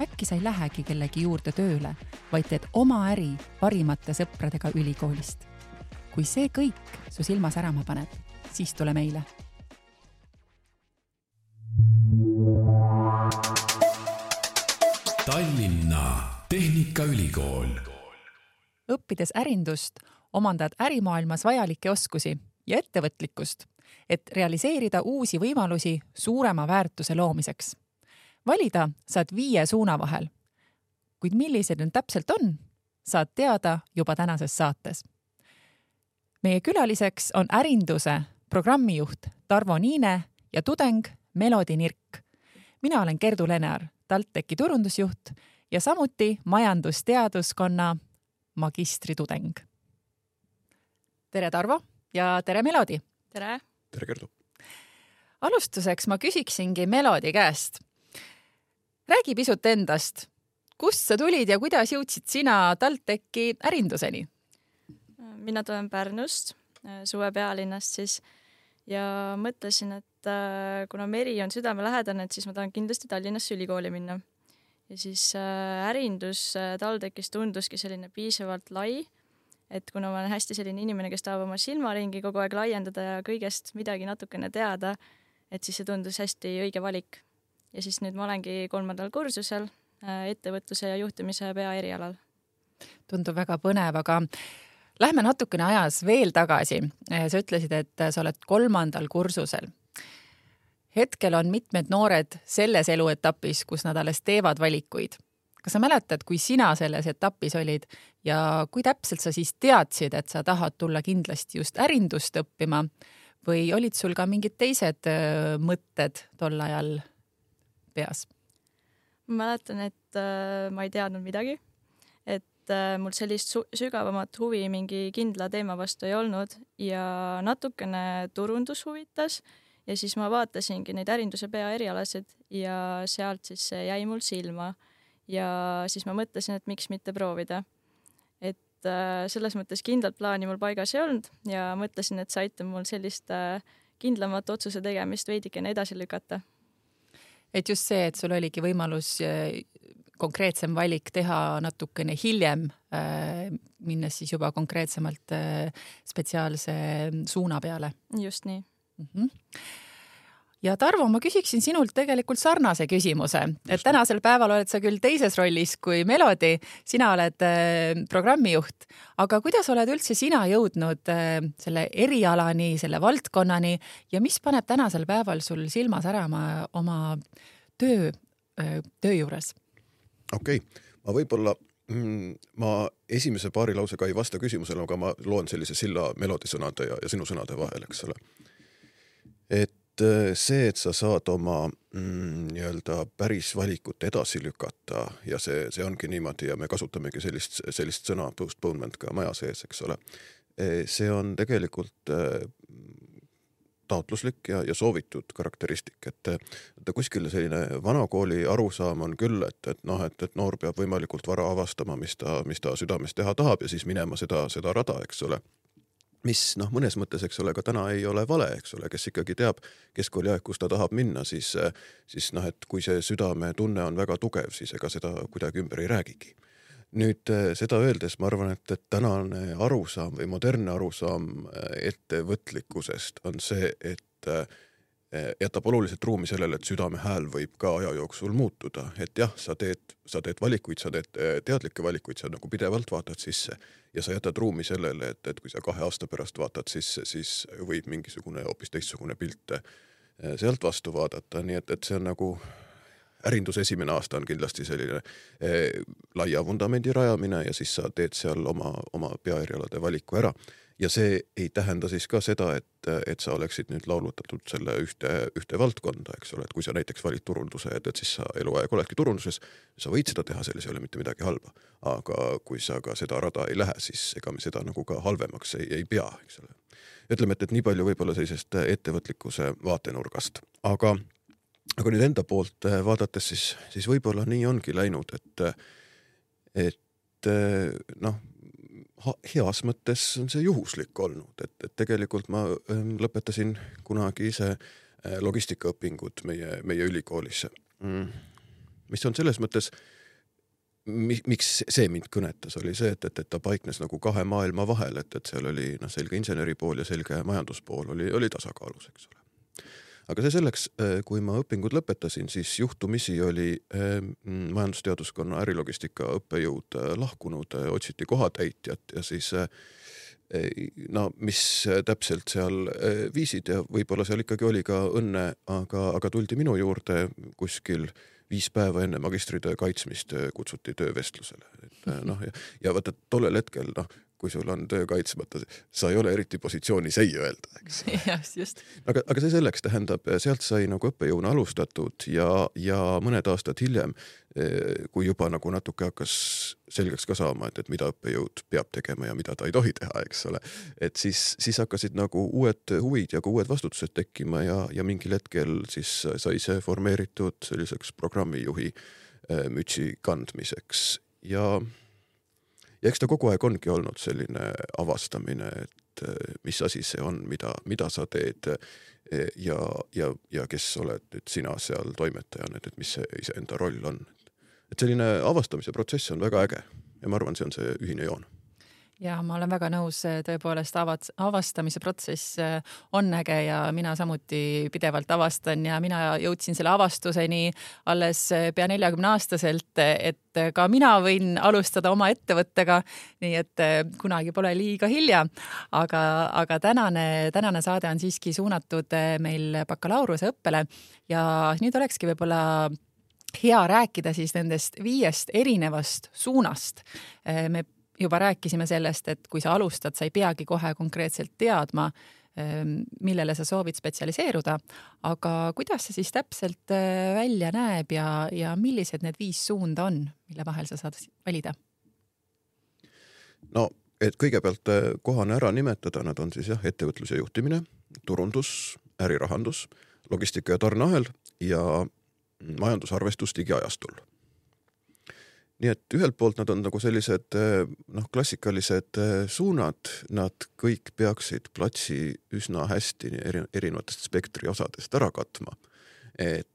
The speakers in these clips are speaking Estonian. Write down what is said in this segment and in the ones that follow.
äkki sa ei lähegi kellegi juurde tööle, vaid teed oma äri parimate sõpradega ülikoolist. kui see kõik su silma särama paneb, siis tule meile. Tallinna Tehnikaülikool. õppides ärindust, omandad ärimaailmas vajalikke oskusi ja ettevõtlikkust, et realiseerida uusi võimalusi suurema väärtuse loomiseks valida saad viie suuna vahel. kuid millised need täpselt on, saad teada juba tänases saates. meie külaliseks on ärinduse programmijuht Tarvo Niine ja tudeng Melodi Nirk. mina olen Gerdu Lenear, TalTechi turundusjuht ja samuti majandusteaduskonna magistritudeng. tere, Tarvo ja tere, Melodi! tere! tere, Gerdu! alustuseks ma küsiksingi Melodi käest räägi pisut endast. kust sa tulid ja kuidas jõudsid sina TalTechi ärinduseni? mina tulen Pärnust, suve pealinnast siis ja mõtlesin, et äh, kuna meri on südamelähedane, et siis ma tahan kindlasti Tallinnasse ülikooli minna. ja siis äh, ärindus äh, TalTechis tunduski selline piisavalt lai, et kuna ma olen hästi selline inimene, kes tahab oma silmaringi kogu aeg laiendada ja kõigest midagi natukene teada, et siis see tundus hästi õige valik ja siis nüüd ma olengi kolmandal kursusel äh, ettevõtluse ja juhtimise peaerialal. tundub väga põnev, aga lähme natukene ajas veel tagasi. Äh, sa ütlesid, et sa oled kolmandal kursusel. hetkel on mitmed noored selles eluetapis, kus nad alles teevad valikuid. kas sa mäletad, kui sina selles etapis olid ja kui täpselt sa siis teadsid, et sa tahad tulla kindlasti just ärindust õppima või olid sul ka mingid teised äh, mõtted tol ajal peas? ma mäletan, et äh, ma ei teadnud midagi, et äh, mul sellist sügavamat huvi mingi kindla teema vastu ei olnud ja natukene turundus huvitas ja siis ma vaatasingi neid ärinduse peaerialasid ja sealt siis see jäi mul silma. ja siis ma mõtlesin, et miks mitte proovida. et äh, selles mõttes kindlat plaani mul paigas ei olnud ja mõtlesin, et see aitab mul sellist äh, kindlamat otsuse tegemist veidikene edasi lükata et just see, et sul oligi võimalus äh, konkreetsem valik teha natukene hiljem, äh, minnes siis juba konkreetsemalt äh, spetsiaalse suuna peale. just nii mm. -hmm ja Tarvo, ma küsiksin sinult tegelikult sarnase küsimuse, et tänasel päeval oled sa küll teises rollis kui Melodi, sina oled äh, programmijuht, aga kuidas oled üldse sina jõudnud äh, selle erialani, selle valdkonnani ja mis paneb tänasel päeval sul silma särama oma töö, äh, töö juures? okei okay., ma võib-olla mm, ma esimese paari lausega ei vasta küsimusele, aga ma loon sellise silla Melodi sõnade ja, ja sinu sõnade vahel, eks ole. et see, et sa saad oma mm, nii-öelda päris valikut edasi lükata ja see, see ongi niimoodi ja me kasutamegi sellist, sellist sõna postponement ka maja sees, eks ole. E, see on tegelikult äh, taotluslik ja, ja soovitud karakteristik, et et kuskil selline vanakooli arusaam on küll, et, et noh, et, et noor peab võimalikult vara avastama, mis ta, mis ta südames teha tahab ja siis minema seda, seda rada, eks ole mis noh, mõnes mõttes, eks ole, ka täna ei ole vale, eks ole, kes ikkagi teab keskkooliaeg, kus ta tahab minna, siis, siis noh, et kui see südametunne on väga tugev, siis ega seda kuidagi ümber ei räägigi. nüüd seda öeldes ma arvan, et, et tänane arusaam või modernne arusaam ettevõtlikkusest on see, et jätab oluliselt ruumi sellele, et südame hääl võib ka aja jooksul muutuda, et jah, sa teed, sa teed valikuid, sa teed teadlikke valikuid, sa nagu pidevalt vaatad sisse. Ja sa jätad ruumi sellele, et, et kui sa kahe aasta pärast vaatad sisse, siis võib mingisugune hoopis teistsugune pilt eh, sealt vastu vaadata, nii et, et see on nagu ärinduse esimene aasta on kindlasti selline eh, laia vundamendi rajamine ja siis sa teed seal oma, oma peaerialade valiku ära. Ja see ei tähenda siis ka seda, et, et sa oleksid nüüd laulutatud selle ühte, ühte valdkonda, eks ole, et kui sa näiteks valid turunduse, et, et siis sa eluaeg oledki turunduses, sa võid seda teha, selles ei ole mitte midagi halba. aga kui sa ka seda rada ei lähe, siis ega me seda nagu ka halvemaks ei, ei pea, eks ole. ütleme, et, et nii palju võib-olla sellisest ettevõtlikkuse vaatenurgast, aga aga nüüd enda poolt vaadates, siis, siis võib-olla nii ongi läinud, et, et noh, heas mõttes on see juhuslik olnud, et, et tegelikult ma ähm, lõpetasin kunagi ise äh, logistikaõpingud meie, meie ülikoolis. Mm. mis on selles mõttes, miks see mind kõnetas, oli see, et, et, et ta paiknes nagu kahe maailma vahel, et, et seal oli noh, selge inseneri pool ja selge majanduspool oli, oli tasakaalus, eks ole aga see selleks, äh, kui ma õpingud lõpetasin, siis juhtumisi oli äh, majandusteaduskonna ärilogistika õppejõud äh, lahkunud, otsiti kohatäitjat ja siis no mis täpselt seal viisid ja võib-olla seal ikkagi oli ka õnne, aga, aga tuldi minu juurde kuskil viis päeva enne magistritöö kaitsmist kutsuti töövestlusele, et noh, ja, ja vaata tollel hetkel noh kui sul on töö kaitsmata, sa ei ole eriti positsioonis ei öelda, eks. jah, just. aga, aga see selleks, tähendab, sealt sai nagu õppejõuna alustatud ja, ja mõned aastad hiljem, eh, kui juba nagu natuke hakkas selgeks ka saama, et, et mida õppejõud peab tegema ja mida ta ei tohi teha, eks ole. et siis, siis hakkasid nagu uued huvid ja ka uued vastutused tekkima ja, ja mingil hetkel siis sai see formeeritud selliseks programmijuhi eh, mütsi kandmiseks ja ja eks ta kogu aeg ongi olnud selline avastamine, et eh, mis asi see on, mida, mida sa teed eh, ja, ja, ja kes oled nüüd sina seal toimetajana, et, et mis see iseenda roll on. et selline avastamise protsess on väga äge ja ma arvan, see on see ühine joon ja ma olen väga nõus, tõepoolest avad-, avastamise protsess äh, on äge ja mina samuti pidevalt avastan ja mina jõudsin selle avastuseni alles äh, pea neljakümne aastaselt, et ka mina võin alustada oma ettevõttega. nii et äh, kunagi pole liiga hilja. aga, aga tänane, tänane saade on siiski suunatud meil bakalaureuseõppele ja nüüd olekski võib-olla hea rääkida siis nendest viiest erinevast suunast. me juba rääkisime sellest, et kui sa alustad, sa ei peagi kohe konkreetselt teadma, ehm, millele sa soovid spetsialiseeruda, aga kuidas see siis täpselt äh, välja näeb ja, ja millised need viis suunda on, mille vahel sa saad valida? no et kõigepealt äh, kohane ära nimetada, nad on siis jah, ettevõtluse juhtimine, turundus, ärirahandus, logistika ja tarneahel ja majandusarvestus digiajastul nii et ühelt poolt nad on nagu sellised eh, noh, klassikalised eh, suunad, nad kõik peaksid platsi üsna hästi eri, erinevatest spektri osadest ära katma. et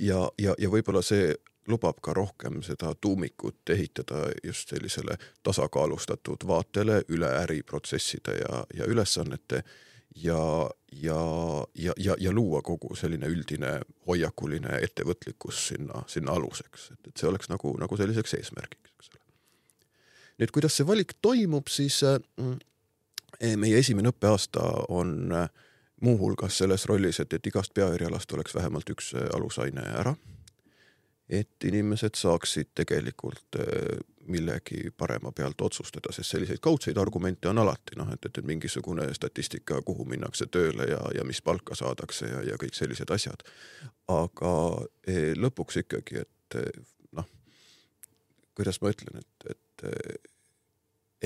ja, ja, ja võib-olla see lubab ka rohkem seda tuumikut ehitada just sellisele tasakaalustatud vaatele üle äriprotsesside ja, ja ülesannete ja, ja, ja, ja, ja luua kogu selline üldine hoiakuline ettevõtlikkus sinna, sinna aluseks, et, et see oleks nagu, nagu selliseks eesmärgiks, eks ole. nüüd, kuidas see valik toimub, siis äh, meie esimene õppeaasta on äh, muuhulgas selles rollis, et, et igast peaerialast oleks vähemalt üks äh, alusaine ära. et inimesed saaksid tegelikult millegi parema pealt otsustada, sest selliseid kaudseid argumente on alati noh, et, et mingisugune statistika, kuhu minnakse tööle ja, ja mis palka saadakse ja, ja kõik sellised asjad. aga eh, lõpuks ikkagi, et eh, noh, kuidas ma ütlen, et, et eh,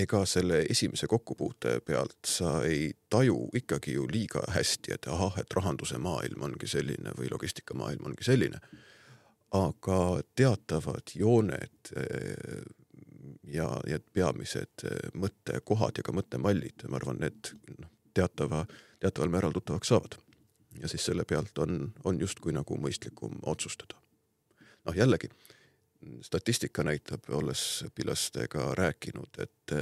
ega selle esimese kokkupuute pealt sa ei taju ikkagi ju liiga hästi, et ahah, et rahanduse maailm ongi selline või logistikamaailm ongi selline. aga teatavad jooned ja, ja peamised eh, mõttekohad ja ka mõttemallid, ma arvan, need noh, teatava, teataval määral tuttavaks saavad. ja siis selle pealt on, on justkui nagu mõistlikum otsustada. noh, jällegi statistika näitab, olles õpilastega rääkinud, et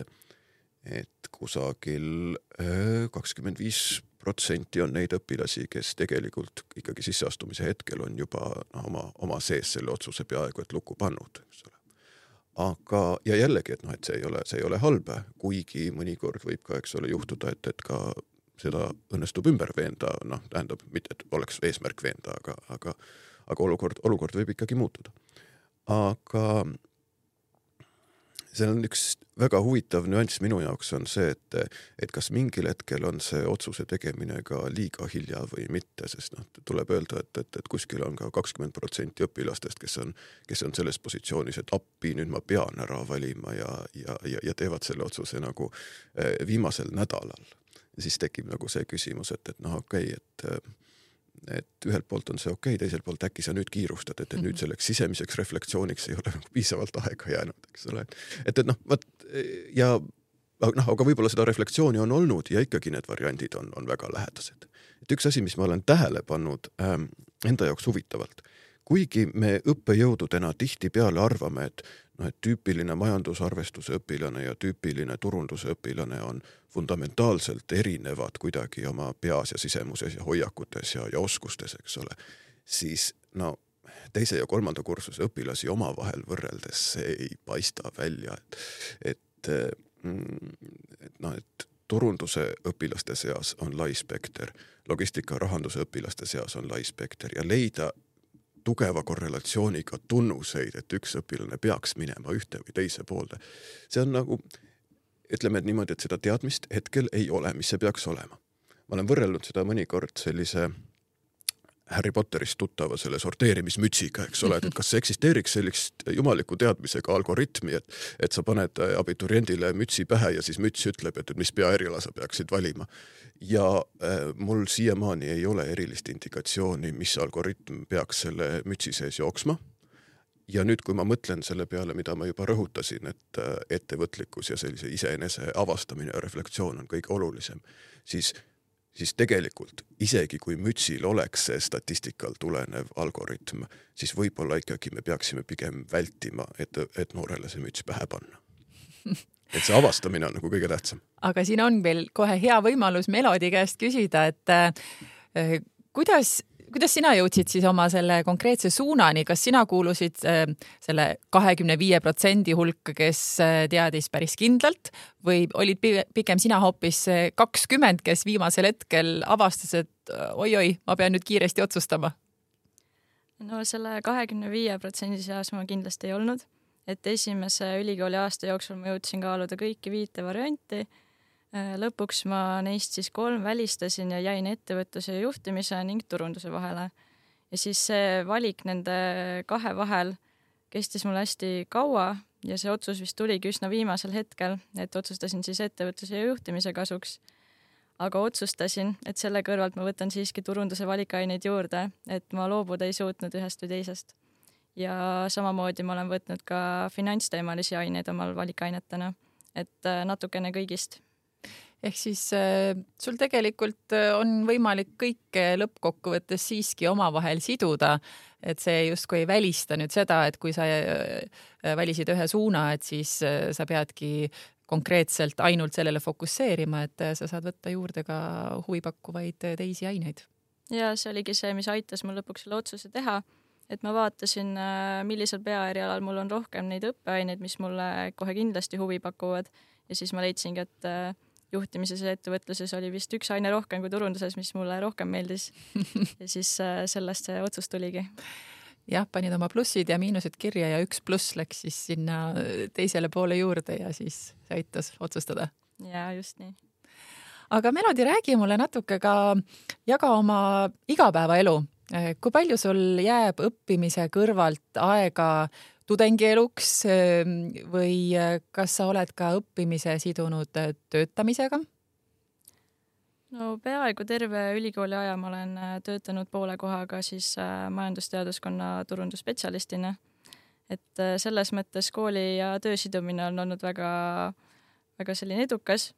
et kusagil eh, kakskümmend viis protsenti on neid õpilasi, kes tegelikult ikkagi sisseastumise hetkel on juba noh, oma, oma sees selle otsuse peaaegu et lukku pannud, eks ole aga, ja jällegi, et noh, et see ei ole, see ei ole halb, kuigi mõnikord võib ka, eks ole, juhtuda, et, et ka seda õnnestub ümber veenda, noh, tähendab mitte, et oleks eesmärk veenda, aga, aga, aga olukord, olukord võib ikkagi muutuda. aga seal on üks väga huvitav nüanss minu jaoks on see, et, et kas mingil hetkel on see otsuse tegemine ka liiga hilja või mitte, sest noh, tuleb öelda, et, et, et kuskil on ka kakskümmend protsenti õpilastest, kes on, kes on selles positsioonis, et appi, nüüd ma pean ära valima ja, ja, ja, ja teevad selle otsuse nagu eh, viimasel nädalal. siis tekib nagu see küsimus, et, et noh, okei okay,, et et ühelt poolt on see okei okay,, teiselt poolt äkki sa nüüd kiirustad, et, et nüüd mhm. selleks sisemiseks reflektsiooniks ei ole nagu piisavalt aega jäänud, eks ole. et, et noh, vot ja noh, aga võib-olla seda reflektsiooni on olnud ja ikkagi need variandid on, on väga lähedased. et üks asi, mis ma olen tähele pannud ähm, enda jaoks huvitavalt, kuigi me õppejõududena tihtipeale arvame, et noh, et tüüpiline majandusarvestuse õpilane ja tüüpiline turunduse õpilane on fundamentaalselt erinevad kuidagi oma peas ja sisemuses ja hoiakutes ja, ja oskustes, eks ole, siis no teise ja kolmanda kursuse õpilasi omavahel võrreldes see ei paista välja, et, et, mm, et noh, et turunduse õpilaste seas on lai spekter, logistika, rahanduse õpilaste seas on lai spekter ja leida tugeva korrelatsiooniga tunnuseid, et üks õpilane peaks minema ühte või teise poolde. see on nagu, ütleme et niimoodi, et seda teadmist hetkel ei ole, mis see peaks olema. ma olen võrrelnud seda mõnikord sellise Harry Potterist tuttava selle sorteerimismütsiga, eks ole, et kas eksisteeriks sellist jumaliku teadmisega algoritmi, et, et sa paned abituriendile mütsi pähe ja siis müts ütleb, et, et mis peaeriala sa peaksid valima. Ja äh, mul siiamaani ei ole erilist indikatsiooni, mis algoritm peaks selle mütsi sees jooksma ja nüüd, kui ma mõtlen selle peale, mida ma juba rõhutasin, et äh, ettevõtlikkus ja sellise iseenese avastamine ja reflektsioon on kõige olulisem, siis siis tegelikult isegi kui mütsil oleks see statistikal tulenev algoritm, siis võib-olla ikkagi me peaksime pigem vältima, et, et noorele see müts pähe panna. et see avastamine on nagu kõige tähtsam. aga siin on veel kohe hea võimalus Melodi käest küsida, et äh, kuidas kuidas sina jõudsid siis oma selle konkreetse suunani, kas sina kuulusid äh, selle kahekümne viie protsendi hulka, kes äh, teadis päris kindlalt või olid pigem sina hoopis kakskümmend, kes viimasel hetkel avastas, et oi-oi, ma pean nüüd kiiresti otsustama? no selle kahekümne viie protsendi seas ma kindlasti ei olnud, et esimese ülikooli aasta jooksul ma jõudsin kaaluda kõiki viite varianti Äh, lõpuks ma neist siis kolm välistasin ja jäin ettevõtluse juhtimise ning turunduse vahele. ja siis see valik nende kahe vahel kestis mul hästi kaua ja see otsus vist tuligi üsna viimasel hetkel, et otsustasin siis ettevõtluse ja juhtimise kasuks. aga otsustasin, et selle kõrvalt ma võtan siiski turunduse valikaineid juurde, et ma loobuda ei suutnud ühest või teisest. Ja samamoodi ma olen võtnud ka finantsteemalisi aineid omal valikainetena, et äh, natukene kõigist. Ehk siis äh, sul tegelikult äh, on võimalik kõike lõppkokkuvõttes siiski omavahel siduda, et see justkui ei välista nüüd seda, et kui sa valisid ühe suuna, et siis sa peadki konkreetselt ainult sellele fokusseerima, et sa saad võtta juurde ka huvipakkuvaid teisi aineid. ja see oligi see, mis aitas mul lõpuks selle otsuse teha, et ma vaatasin, millisel peaerialal mul on rohkem neid õppeaineid, mis mulle kohe kindlasti huvi pakuvad ja siis ma leidsingi, et juhtimises ja ettevõtluses oli vist üks aine rohkem kui turunduses, mis mulle rohkem meeldis. ja siis äh, sellest see otsus tuligi. jah, panid oma plussid ja miinused kirja ja üks pluss läks siis sinna teisele poole juurde ja siis see aitas otsustada. ja just nii. aga Melodi, räägi mulle natuke ka, jaga oma igapäevaelu. Kui palju sul jääb õppimise kõrvalt aega tudengieluks ehm, või äh, kas sa oled ka õppimise sidunud äh, töötamisega? no peaaegu terve ülikooli aja ma olen äh, töötanud poole kohaga siis majandusteaduskonna turundusspetsialistina. et selles mõttes kooli ja töö sidumine on olnud väga, väga selline edukas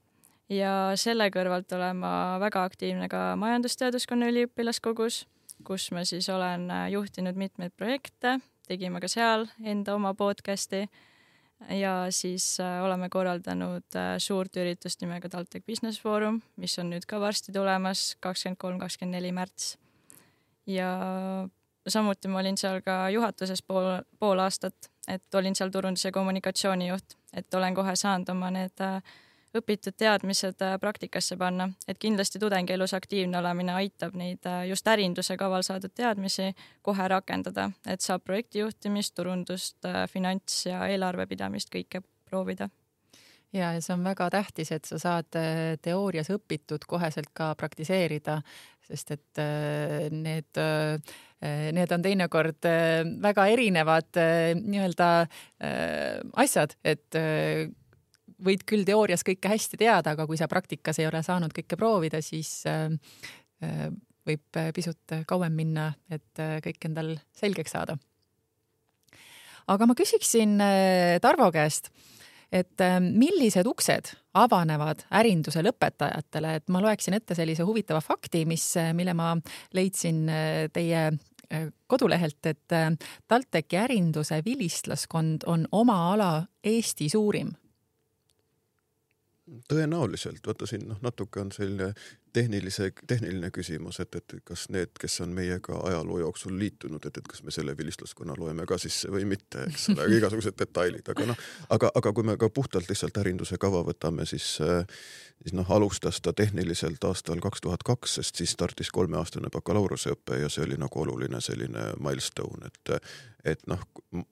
ja selle kõrvalt olen ma väga aktiivne ka majandusteaduskonna üliõpilaskogus, kus ma siis olen juhtinud mitmeid projekte tegime ka seal enda oma podcast'i ja siis äh, oleme korraldanud äh, suurt üritust nimega TalTech Business Forum, mis on nüüd ka varsti tulemas, kakskümmend kolm, kakskümmend neli märts. ja samuti ma olin seal ka juhatuses pool, pool aastat, et olin seal turundus- ja kommunikatsioonijuht, et olen kohe saanud oma need äh, õpitud teadmised äh, praktikasse panna, et kindlasti tudengielus aktiivne olemine aitab neid äh, just ärinduse kaval saadud teadmisi kohe rakendada, et saab projektijuhtimist, turundust, äh, finants ja eelarvepidamist kõike proovida. Ja, ja see on väga tähtis, et sa saad teoorias õpitud koheselt ka praktiseerida, sest et need, need on teinekord väga erinevad nii-öelda asjad, et võid küll teoorias kõike hästi teada, aga kui sa praktikas ei ole saanud kõike proovida, siis võib pisut kauem minna, et kõik endal selgeks saada. aga ma küsiksin Tarvo käest et millised uksed avanevad ärinduse lõpetajatele, et ma loeksin ette sellise huvitava fakti, mis, äh, mille ma leidsin äh, teie äh, kodulehelt, et TalTechi ärinduse vilistlaskond on oma ala Eesti suurim tõenäoliselt, vaata siin noh, natuke on selline tehnilise, tehniline küsimus, et, et kas need, kes on meiega ajaloo jooksul liitunud, et, et kas me selle vilistlaskonna loeme ka sisse või mitte, eks ole, igasugused detailid, aga noh, aga, aga kui me ka puhtalt lihtsalt ärinduse kava võtame, siis siis noh, alustas ta tehniliselt aastal kaks tuhat kaks, sest siis startis kolmeaastane bakalaureuseõpe ja see oli nagu oluline selline milstone, et et noh,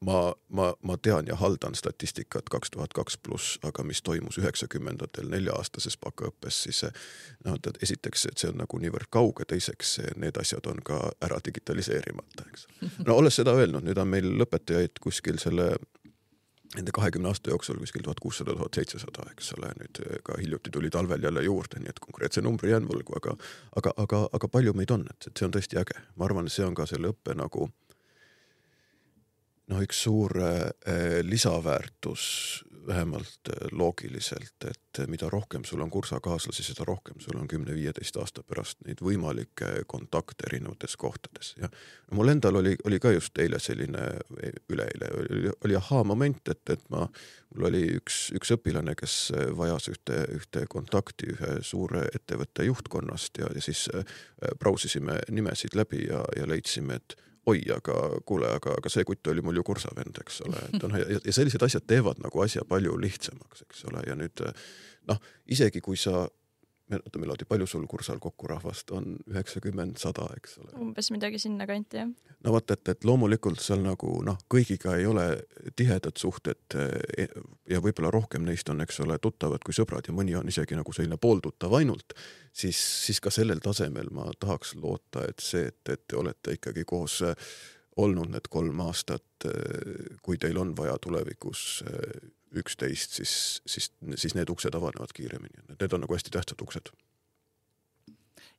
ma, ma, ma tean ja haldan statistikat kaks tuhat kaks pluss, aga mis toimus üheksakümnendatel nelja-aastases bakaõppes, siis noh, esiteks, et see on nagu niivõrd kauge, teiseks need asjad on ka ära digitaliseerimata, eks. no olles seda öelnud, nüüd on meil lõpetajaid kuskil selle nende kahekümne aasta jooksul kuskil tuhat kuussada, tuhat seitsesada, eks ole, nüüd ka hiljuti tuli talvel jälle juurde, nii et konkreetse numbri jään võlgu, aga aga, aga, aga palju meid on, et see on tõesti äge. ma arvan, et see on ka selle õppe nagu noh, üks suur äh, lisaväärtus vähemalt äh, loogiliselt, et mida rohkem sul on kursakaaslasi, seda rohkem sul on kümne-viieteist aasta pärast neid võimalikke kontakte erinevates kohtades ja no mul endal oli, oli ka just eile selline, üleeile oli, oli ahaa-moment, et, et ma, mul oli üks, üks õpilane, kes vajas ühte, ühte kontakti ühe suure ettevõtte juhtkonnast ja, ja siis äh, brausisime nimesid läbi ja, ja leidsime, et oi, aga kuule, aga, aga see kutt oli mul ju kursavend, eks ole, et noh, ja, sellised asjad teevad nagu asja palju lihtsamaks, eks ole, ja nüüd noh, isegi kui sa oota, Melodi, palju sul kursal kokku rahvast on? üheksakümmend, sada, eks ole? umbes midagi sinnakanti, jah. no vot, et, et loomulikult seal nagu noh, kõigiga ei ole tihedad suhted e, ja võib-olla rohkem neist on, eks ole, tuttavad kui sõbrad ja mõni on isegi nagu selline pooltuttav ainult, siis, siis ka sellel tasemel ma tahaks loota, et see, et, et te olete ikkagi koos olnud need kolm aastat, kui teil on vaja tulevikus üksteist, siis, siis, siis need uksed avanevad kiiremini, need on nagu hästi tähtsad uksed.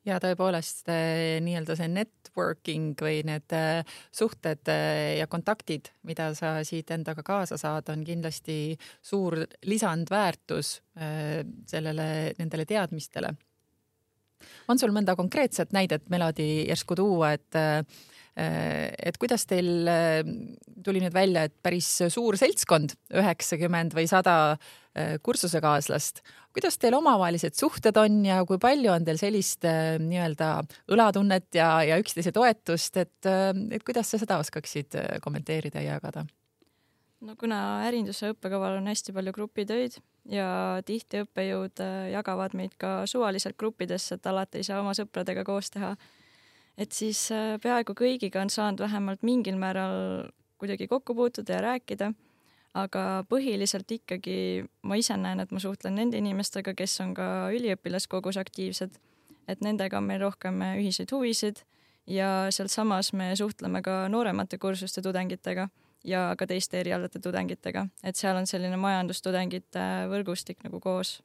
ja tõepoolest eh, nii-öelda see networking või need eh, suhted eh, ja kontaktid, mida sa siit endaga kaasa saad, on kindlasti suur lisandväärtus sellele, nendele teadmistele. on sul mõnda konkreetset näidet, Melodi, järsku tuua, et et kuidas teil äh, tuli nüüd välja, et päris suur seltskond, üheksakümmend või sada äh, kursusekaaslast, kuidas teil omavahelised suhted on ja kui palju on teil sellist nii-öelda õlatunnet ja, ja üksteise toetust, et, et kuidas sa seda oskaksid kommenteerida ja jagada? no kuna ärinduse õppekaval on hästi palju grupitöid ja tihti õppejõud jagavad meid ka suvaliselt gruppidesse, et alati ei saa oma sõpradega koos teha et siis äh, peaaegu kõigiga on saanud vähemalt mingil määral kuidagi kokku puutuda ja rääkida, aga põhiliselt ikkagi ma ise näen, et ma suhtlen nende inimestega, kes on ka üliõpilaskogus aktiivsed, et nendega on meil rohkem ühiseid huvisid ja sealsamas me suhtleme ka nooremate kursuste tudengitega ja ka teiste erialade tudengitega, et seal on selline majandustudengite võrgustik nagu koos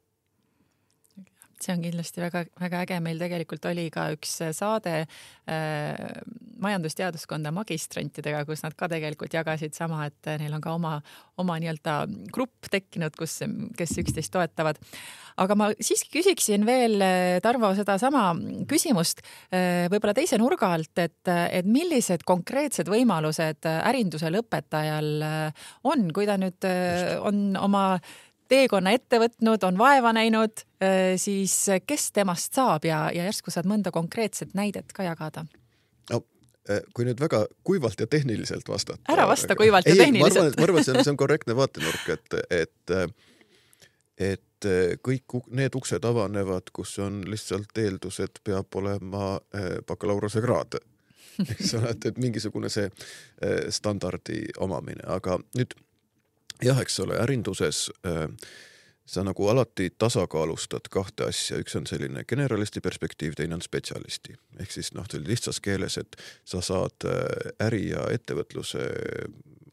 see on kindlasti väga-väga äge, meil tegelikult oli ka üks saade äh, majandusteaduskonda magistrantidega, kus nad ka tegelikult jagasid sama, et neil on ka oma, oma nii-öelda grupp tekkinud, kus, kes üksteist toetavad. aga ma siiski küsiksin veel, Tarvo, sedasama küsimust äh, võib-olla teise nurga alt, et, et millised konkreetsed võimalused ärindusel õpetajal äh, on, kui ta nüüd äh, on oma teekonna ette võtnud, on vaeva näinud, siis kes temast saab ja, ja järsku saad mõnda konkreetset näidet ka jagada? no kui nüüd väga kuivalt ja tehniliselt vastata. ära vasta kuivalt ei, ja tehniliselt. ma arvan, et see on, see on korrektne vaatenurk, et, et, et kõik need uksed avanevad, kus on lihtsalt eeldus, et peab olema bakalaureusekraad eks ole, et, et mingisugune see standardi omamine, aga nüüd jah, eks ole, ärinduses äh, sa nagu alati tasakaalustad kahte asja, üks on selline generalisti perspektiiv, teine on spetsialisti. ehk siis noh, lihtsas keeles, et sa saad äh, äri ja ettevõtluse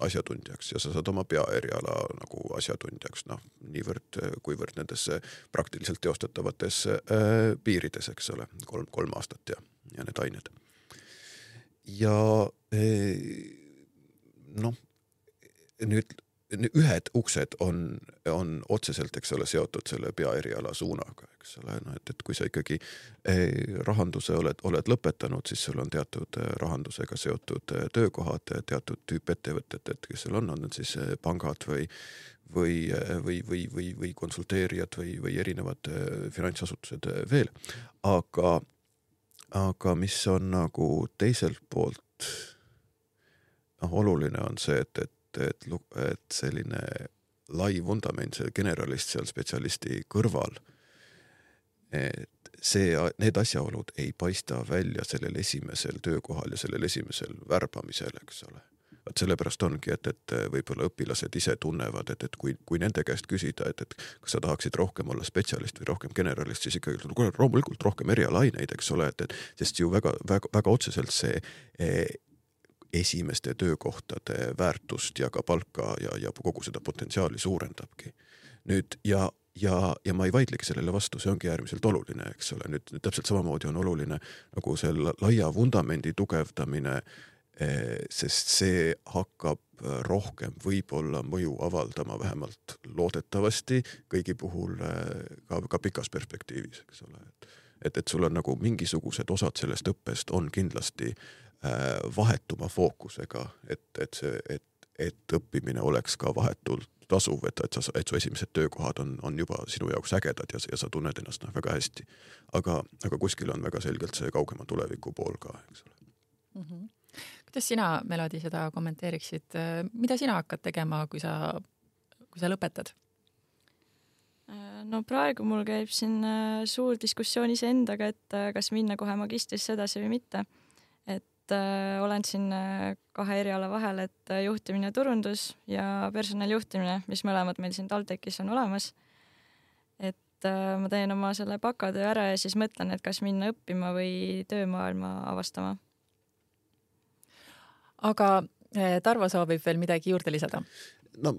asjatundjaks ja sa saad oma peaeriala nagu asjatundjaks, noh, niivõrd, kuivõrd nendesse praktiliselt teostatavates äh, piirides, eks ole, kolm, kolm aastat ja, ja need ained. ja äh, noh, nüüd ühed uksed on, on otseselt, eks ole, seotud selle peaeriala suunaga, eks ole, no et, et kui sa ikkagi eh, rahanduse oled, oled lõpetanud, siis sul on teatud eh, rahandusega seotud eh, töökohad, teatud tüüp ettevõtted, et kes sul on, on need siis pangad või või, või, või, või, või konsulteerijad või, või erinevad finantsasutused veel. aga, aga mis on nagu teiselt poolt noh, oluline on see, et, et et, et, et selline lai vundament, see generalist seal spetsialisti kõrval, et see, need asjaolud ei paista välja sellel esimesel töökohal ja sellel esimesel värbamisel, eks ole. vot sellepärast ongi, et, et võib-olla õpilased ise tunnevad, et, et kui, kui nende käest küsida, et, et kas sa tahaksid rohkem olla spetsialist või rohkem generalist, siis ikkagi kuule, loomulikult rohkem erialaineid, eks ole, et, et sest ju väga, väga, väga otseselt see esimeste töökohtade väärtust ja ka palka ja, ja kogu seda potentsiaali suurendabki. nüüd ja, ja, ja ma ei vaidlegi sellele vastu, see ongi äärmiselt oluline, eks ole, nüüd täpselt samamoodi on oluline nagu selle laia vundamendi tugevdamine, eh, sest see hakkab rohkem võib-olla mõju avaldama, vähemalt loodetavasti kõigi puhul eh, ka, ka pikas perspektiivis, eks ole, et et, et sul on nagu mingisugused osad sellest õppest on kindlasti vahetuma fookusega, et, et see, et, et õppimine oleks ka vahetult tasuv, et, et sa, et su esimesed töökohad on, on juba sinu jaoks ägedad ja, ja sa tunned ennast noh, väga hästi. aga, aga kuskil on väga selgelt see kaugema tuleviku pool ka, eks ole mm. -hmm. kuidas sina, Melodi, seda kommenteeriksid, mida sina hakkad tegema, kui sa, kui sa lõpetad? Äh, no praegu mul käib siin äh, suur diskussioon iseendaga, et kas minna kohe magistrisse edasi või mitte et äh, olen siin äh, kahe eriala vahel, et äh, juhtimine ja turundus ja personalijuhtimine, mis mõlemad meil siin TalTechis on olemas. et äh, ma teen oma selle bakatöö ära ja siis mõtlen, et kas minna õppima või töömaailma avastama. aga äh, Tarvo soovib veel midagi juurde lisada? no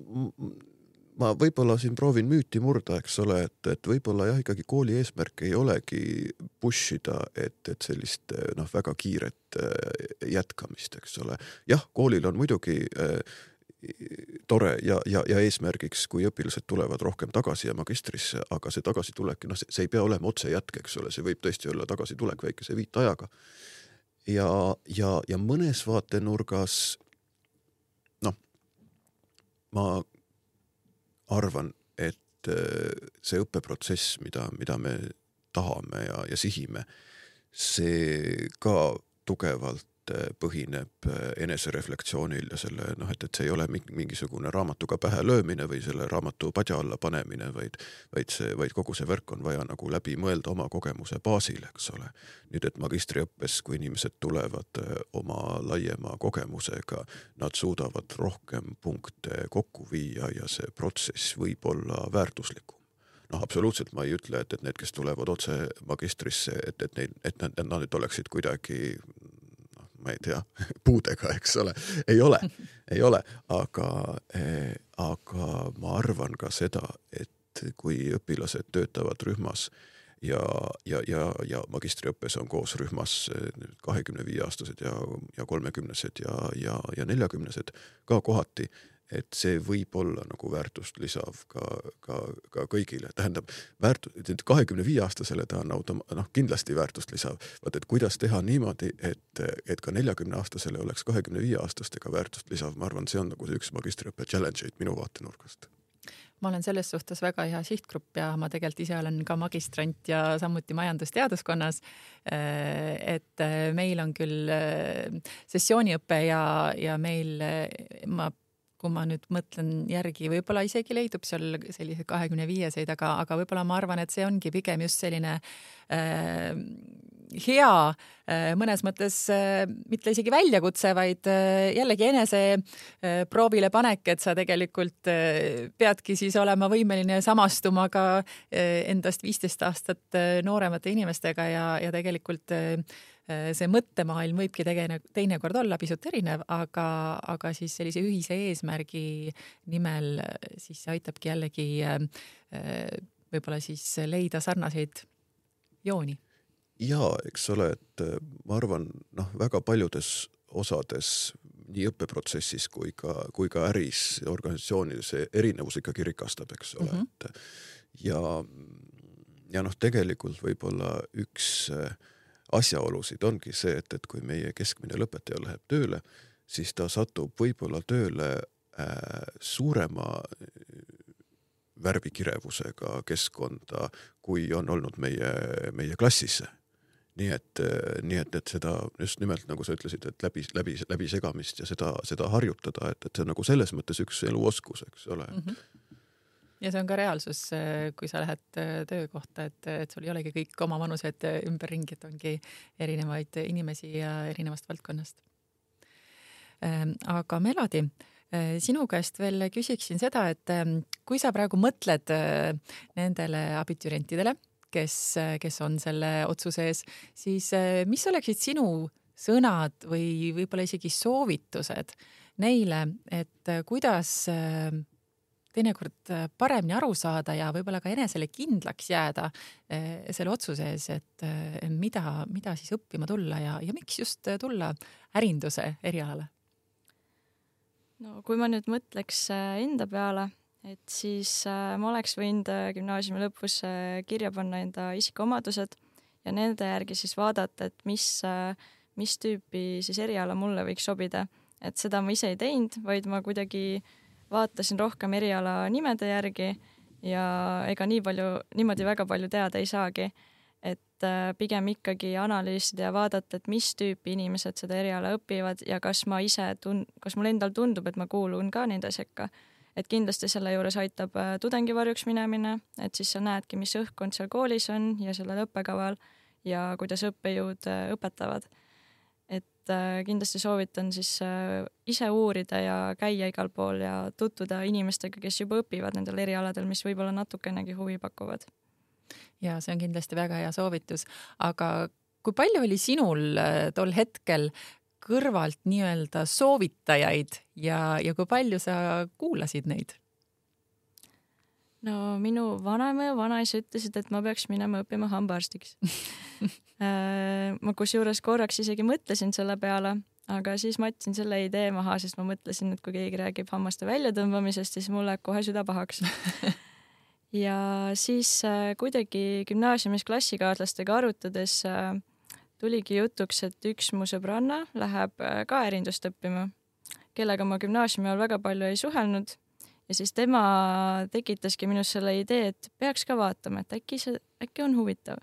ma võib-olla siin proovin müüti murda, eks ole, et, et võib-olla jah, ikkagi kooli eesmärk ei olegi push ida, et, et sellist noh, väga kiiret äh, jätkamist, eks ole. jah, koolil on muidugi äh, tore ja, ja, ja eesmärgiks, kui õpilased tulevad rohkem tagasi ja magistrisse, aga see tagasitulek, noh, see ei pea olema otsejätk, eks ole, see võib tõesti olla tagasitulek väikese viitajaga. ja, ja, ja mõnes vaatenurgas noh, ma arvan, et äh, see õppeprotsess, mida, mida me tahame ja, ja sihime, see ka tugevalt põhineb äh, enesereflektsioonil ja selle noh, et, et see ei ole mingisugune raamatuga pähe löömine või selle raamatu padja alla panemine, vaid, vaid see, vaid kogu see värk on vaja nagu läbi mõelda oma kogemuse baasil, eks ole. nüüd, et magistriõppes, kui inimesed tulevad äh, oma laiema kogemusega, nad suudavad rohkem punkte kokku viia ja see protsess võib olla väärtuslikum noh, absoluutselt ma ei ütle, et, et need, kes tulevad otse magistrisse, et, et neil, et nad, nad nüüd oleksid kuidagi ma ei tea, puudega, eks ole, ei ole, ei ole, aga aga ma arvan ka seda, et kui õpilased töötavad rühmas ja, ja, ja, ja magistriõppes on koos rühmas kahekümne viie aastased ja, ja kolmekümnesed ja, ja, ja neljakümnesed ka kohati et see võib olla nagu väärtust lisav ka, ka, ka kõigile, tähendab väärtus, kahekümne viie aastasele ta on autom-, noh, kindlasti väärtust lisav. vaat et kuidas teha niimoodi, et, et ka neljakümne aastasele oleks kahekümne viie aastastega väärtust lisav, ma arvan, see on nagu see üks magistriõppe challenge eid minu vaatenurgast ma olen selles suhtes väga hea sihtgrupp ja ma tegelikult ise olen ka magistrant ja samuti majandusteaduskonnas. et meil on küll sessiooniõpe ja, ja meil, ma kui ma nüüd mõtlen järgi, võib-olla isegi leidub seal selliseid kahekümne viieseid, aga, aga võib-olla ma arvan, et see ongi pigem just selline äh, hea mõnes mõttes mitte isegi väljakutse, vaid jällegi enese proovile panek, et sa tegelikult peadki siis olema võimeline samastuma ka endast viisteist aastat nooremate inimestega ja, ja tegelikult Äh, see mõttemaailm võibki tegene, teinekord olla pisut erinev, aga, aga siis sellise ühise eesmärgi nimel äh, siis aitabki jällegi äh, võib-olla siis leida sarnaseid jooni. ja eks ole, et ma arvan, noh, väga paljudes osades nii õppeprotsessis kui ka, kui ka äris, organisatsioonides see erinevus ikkagi rikastab, eks ole mm, -hmm. et ja, ja noh, tegelikult võib-olla üks äh, asjaolusid ongi see, et, et kui meie keskmine lõpetaja läheb tööle, siis ta satub võib-olla tööle äh, suurema äh, värvikirevusega keskkonda, kui on olnud meie, meie klassis. nii et, äh, nii et, et seda just nimelt nagu sa ütlesid, et läbi, läbi, läbisegamist ja seda, seda harjutada, et, et see on nagu selles mõttes üks eluoskus, eks ole mm. -hmm ja see on ka reaalsus, kui sa lähed äh, töökohta, et, et sul ei olegi kõik omavanused ümberringi, et ongi erinevaid inimesi ja erinevast valdkonnast. Ähm, aga Melodi, sinu käest veel küsiksin seda, et kui sa praegu mõtled nendele abiturientidele, kes, kes on selle otsuse ees, siis mis oleksid sinu sõnad või võib-olla isegi soovitused neile, et kuidas teinekord äh, paremini aru saada ja võib-olla ka enesele kindlaks jääda äh, selle otsuse ees, et äh, mida, mida siis õppima tulla ja, ja miks just tulla ärinduse erialale? no kui ma nüüd mõtleks enda peale, et siis ma oleks võinud gümnaasiumi lõpus kirja panna enda isikuomadused ja nende järgi siis vaadata, et mis, mis tüüpi siis eriala mulle võiks sobida. et seda ma ise ei teinud, vaid ma kuidagi äh, vaatasin rohkem eriala nimede järgi ja ega nii palju, niimoodi väga palju teada ei saagi. et äh, pigem ikkagi analüüsida ja vaadata, et mis tüüpi inimesed seda eriala õpivad ja kas ma ise tun-, kas mul endal tundub, et ma kuulun ka nende sekka. et kindlasti selle juures aitab äh, tudengivarjuks minemine, et siis sa näedki, mis õhkkond seal koolis on ja sellel õppekaval ja kuidas õppejõud äh, õpetavad et äh, kindlasti soovitan siis äh, ise uurida ja käia igal pool ja tutvuda inimestega, kes juba õpivad nendel erialadel, mis võib-olla natukenegi huvi pakuvad. ja see on kindlasti väga hea soovitus, aga kui palju oli sinul äh, tol hetkel kõrvalt nii-öelda soovitajaid ja, ja kui palju sa kuulasid neid? No minu vanaema ja vanaisa ütlesid, et ma peaks minema õppima hambaarstiks. Äh, ma kusjuures korraks isegi mõtlesin selle peale, aga siis ma jätsin selle idee maha, sest ma mõtlesin, et kui keegi räägib hammaste väljatõmbamisest, siis mul läheb kohe süda pahaks. Ja siis äh, kuidagi gümnaasiumis klassikaaslastega arutades äh, tuligi jutuks, et üks mu sõbranna läheb ka ärindust õppima, kellega ma gümnaasiumi ajal väga palju ei suhelnud ja siis tema tekitaski minus selle idee, et peaks ka vaatama, et äkki see, äkki on huvitav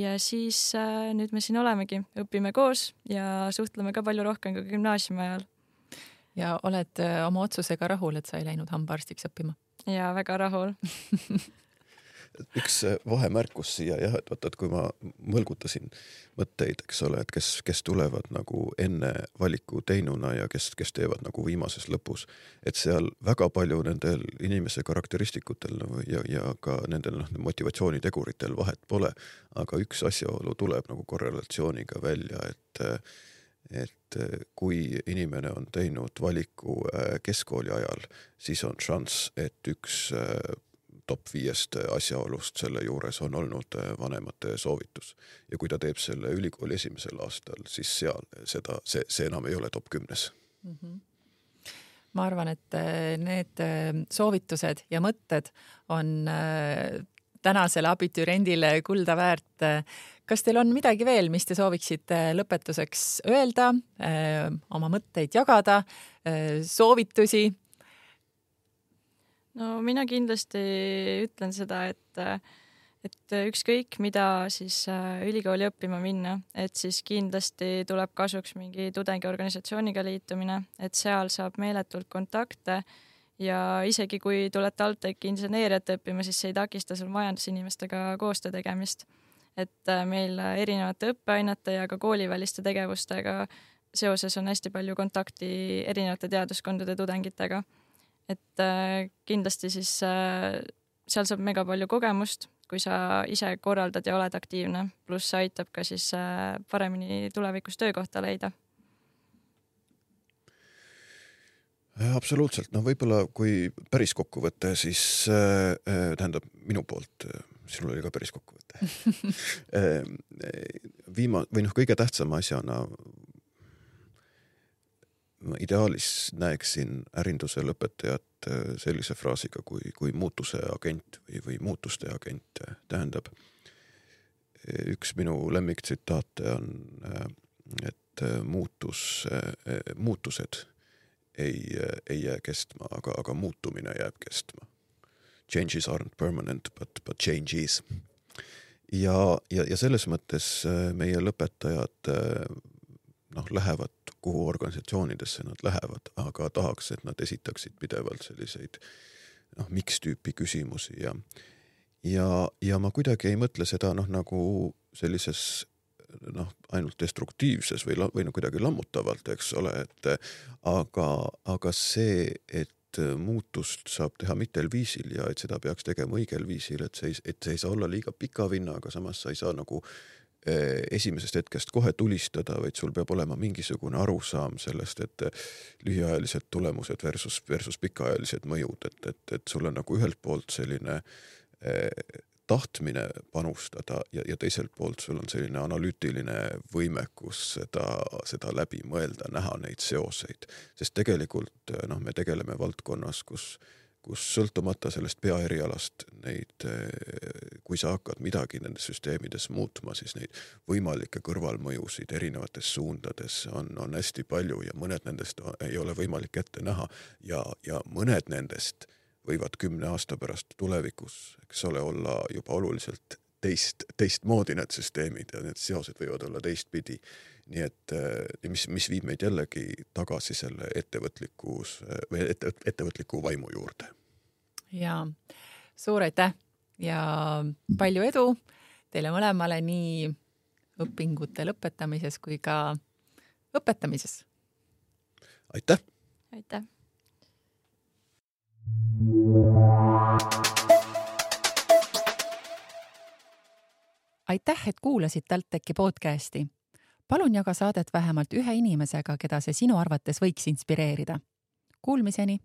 ja siis äh, nüüd me siin olemegi, õpime koos ja suhtleme ka palju rohkem kui gümnaasiumi ajal. ja oled äh, oma otsusega rahul, et sa ei läinud hambaarstiks õppima? ja väga rahul üks äh, vahemärkus siia jah, et vaata, et kui ma mõlgutasin mõtteid, eks ole, et kes, kes tulevad nagu enne valiku teinuna ja kes, kes teevad nagu viimases lõpus, et seal väga palju nendel inimese karakteristikutel nagu ja, ja ka nendel noh, motivatsiooniteguritel vahet pole, aga üks asjaolu tuleb nagu korrelatsiooniga välja, et et kui inimene on teinud valiku äh, keskkooli ajal, siis on šanss, et üks äh, top viiest asjaolust selle juures on olnud äh, vanemate soovitus. ja kui ta teeb selle ülikooli esimesel aastal, siis seal seda, see, see enam ei ole top kümnes mm. -hmm ma arvan, et äh, need äh, soovitused ja mõtted on tänasele abituriendile kulda väärt. kas teil on midagi veel, mis te sooviksite lõpetuseks öelda, oma mõtteid jagada, soovitusi no mina kindlasti ütlen seda, et et ükskõik, mida siis äh, ülikooli õppima minna, et siis kindlasti tuleb kasuks mingi tudengiorganisatsiooniga liitumine, et seal saab meeletult kontakte ja isegi kui tuled TalTechi inseneeriat õppima, siis see ei takista sul majandusinimestega koostöö tegemist. et äh, meil erinevate õppeainete ja ka kooliväliste tegevustega seoses on hästi palju kontakti erinevate teaduskondade tudengitega. Et äh, kindlasti siis seal saab mega palju kogemust, kui sa ise korraldad ja oled aktiivne, pluss see aitab ka siis paremini tulevikus töökohta leida. Absoluutselt, noh, võib-olla kui päris kokkuvõte, siis äh, äh tähendab minu poolt äh,, sinul oli ka päris kokkuvõte äh, viima- või noh, kõige tähtsama asjana ma ideaalis näeksin ärinduse lõpetajat äh, sellise fraasiga kui, kui muutuse agent või, või muutuste agent, tähendab üks minu lemmiktsitaate on, et muutus, muutused ei, ei jää kestma, aga, aga muutumine jääb kestma. Changes aren't permanent, but, but change is. ja, ja, ja selles mõttes äh, meie lõpetajad äh, noh, lähevad, kuhu organisatsioonidesse nad lähevad, aga tahaks, et nad esitaksid pidevalt selliseid noh, miks tüüpi küsimusi ja ja, ja ma kuidagi ei mõtle seda noh, nagu sellises noh, ainult destruktiivses või, või no kuidagi lammutavalt, eks ole, et aga, aga see, et muutust saab teha mitmel viisil ja et seda peaks tegema õigel viisil, et see ei, et see ei saa olla liiga pika vinnaga, samas sa ei saa nagu esimesest hetkest kohe tulistada, vaid sul peab olema mingisugune arusaam sellest, et lühiajalised tulemused versus, versus pikaajalised mõjud, et, et, et sul on nagu ühelt poolt selline eh, tahtmine panustada ja, ja teiselt poolt sul on selline analüütiline võimekus seda, seda läbi mõelda, näha neid seoseid, sest tegelikult noh, me tegeleme valdkonnas, kus, kus sõltumata sellest peaerialast neid, kui sa hakkad midagi nendes süsteemides muutma, siis neid võimalikke kõrvalmõjusid erinevates suundades on, on hästi palju ja mõned nendest ei ole võimalik ette näha ja, ja mõned nendest võivad kümne aasta pärast tulevikus, eks ole, olla juba oluliselt teist, teistmoodi need süsteemid ja need seosed võivad olla teistpidi. Nii et äh, mis, mis viib meid jällegi tagasi selle ettevõtlikus või ette, ettevõtliku vaimu juurde. ja suur aitäh ja palju edu teile mõlemale nii õpingute lõpetamises kui ka õpetamises. aitäh. aitäh aitäh, et kuulasid TalTechi podcasti. Palun jaga saadet vähemalt ühe inimesega, keda see sinu arvates võiks inspireerida. Kuulmiseni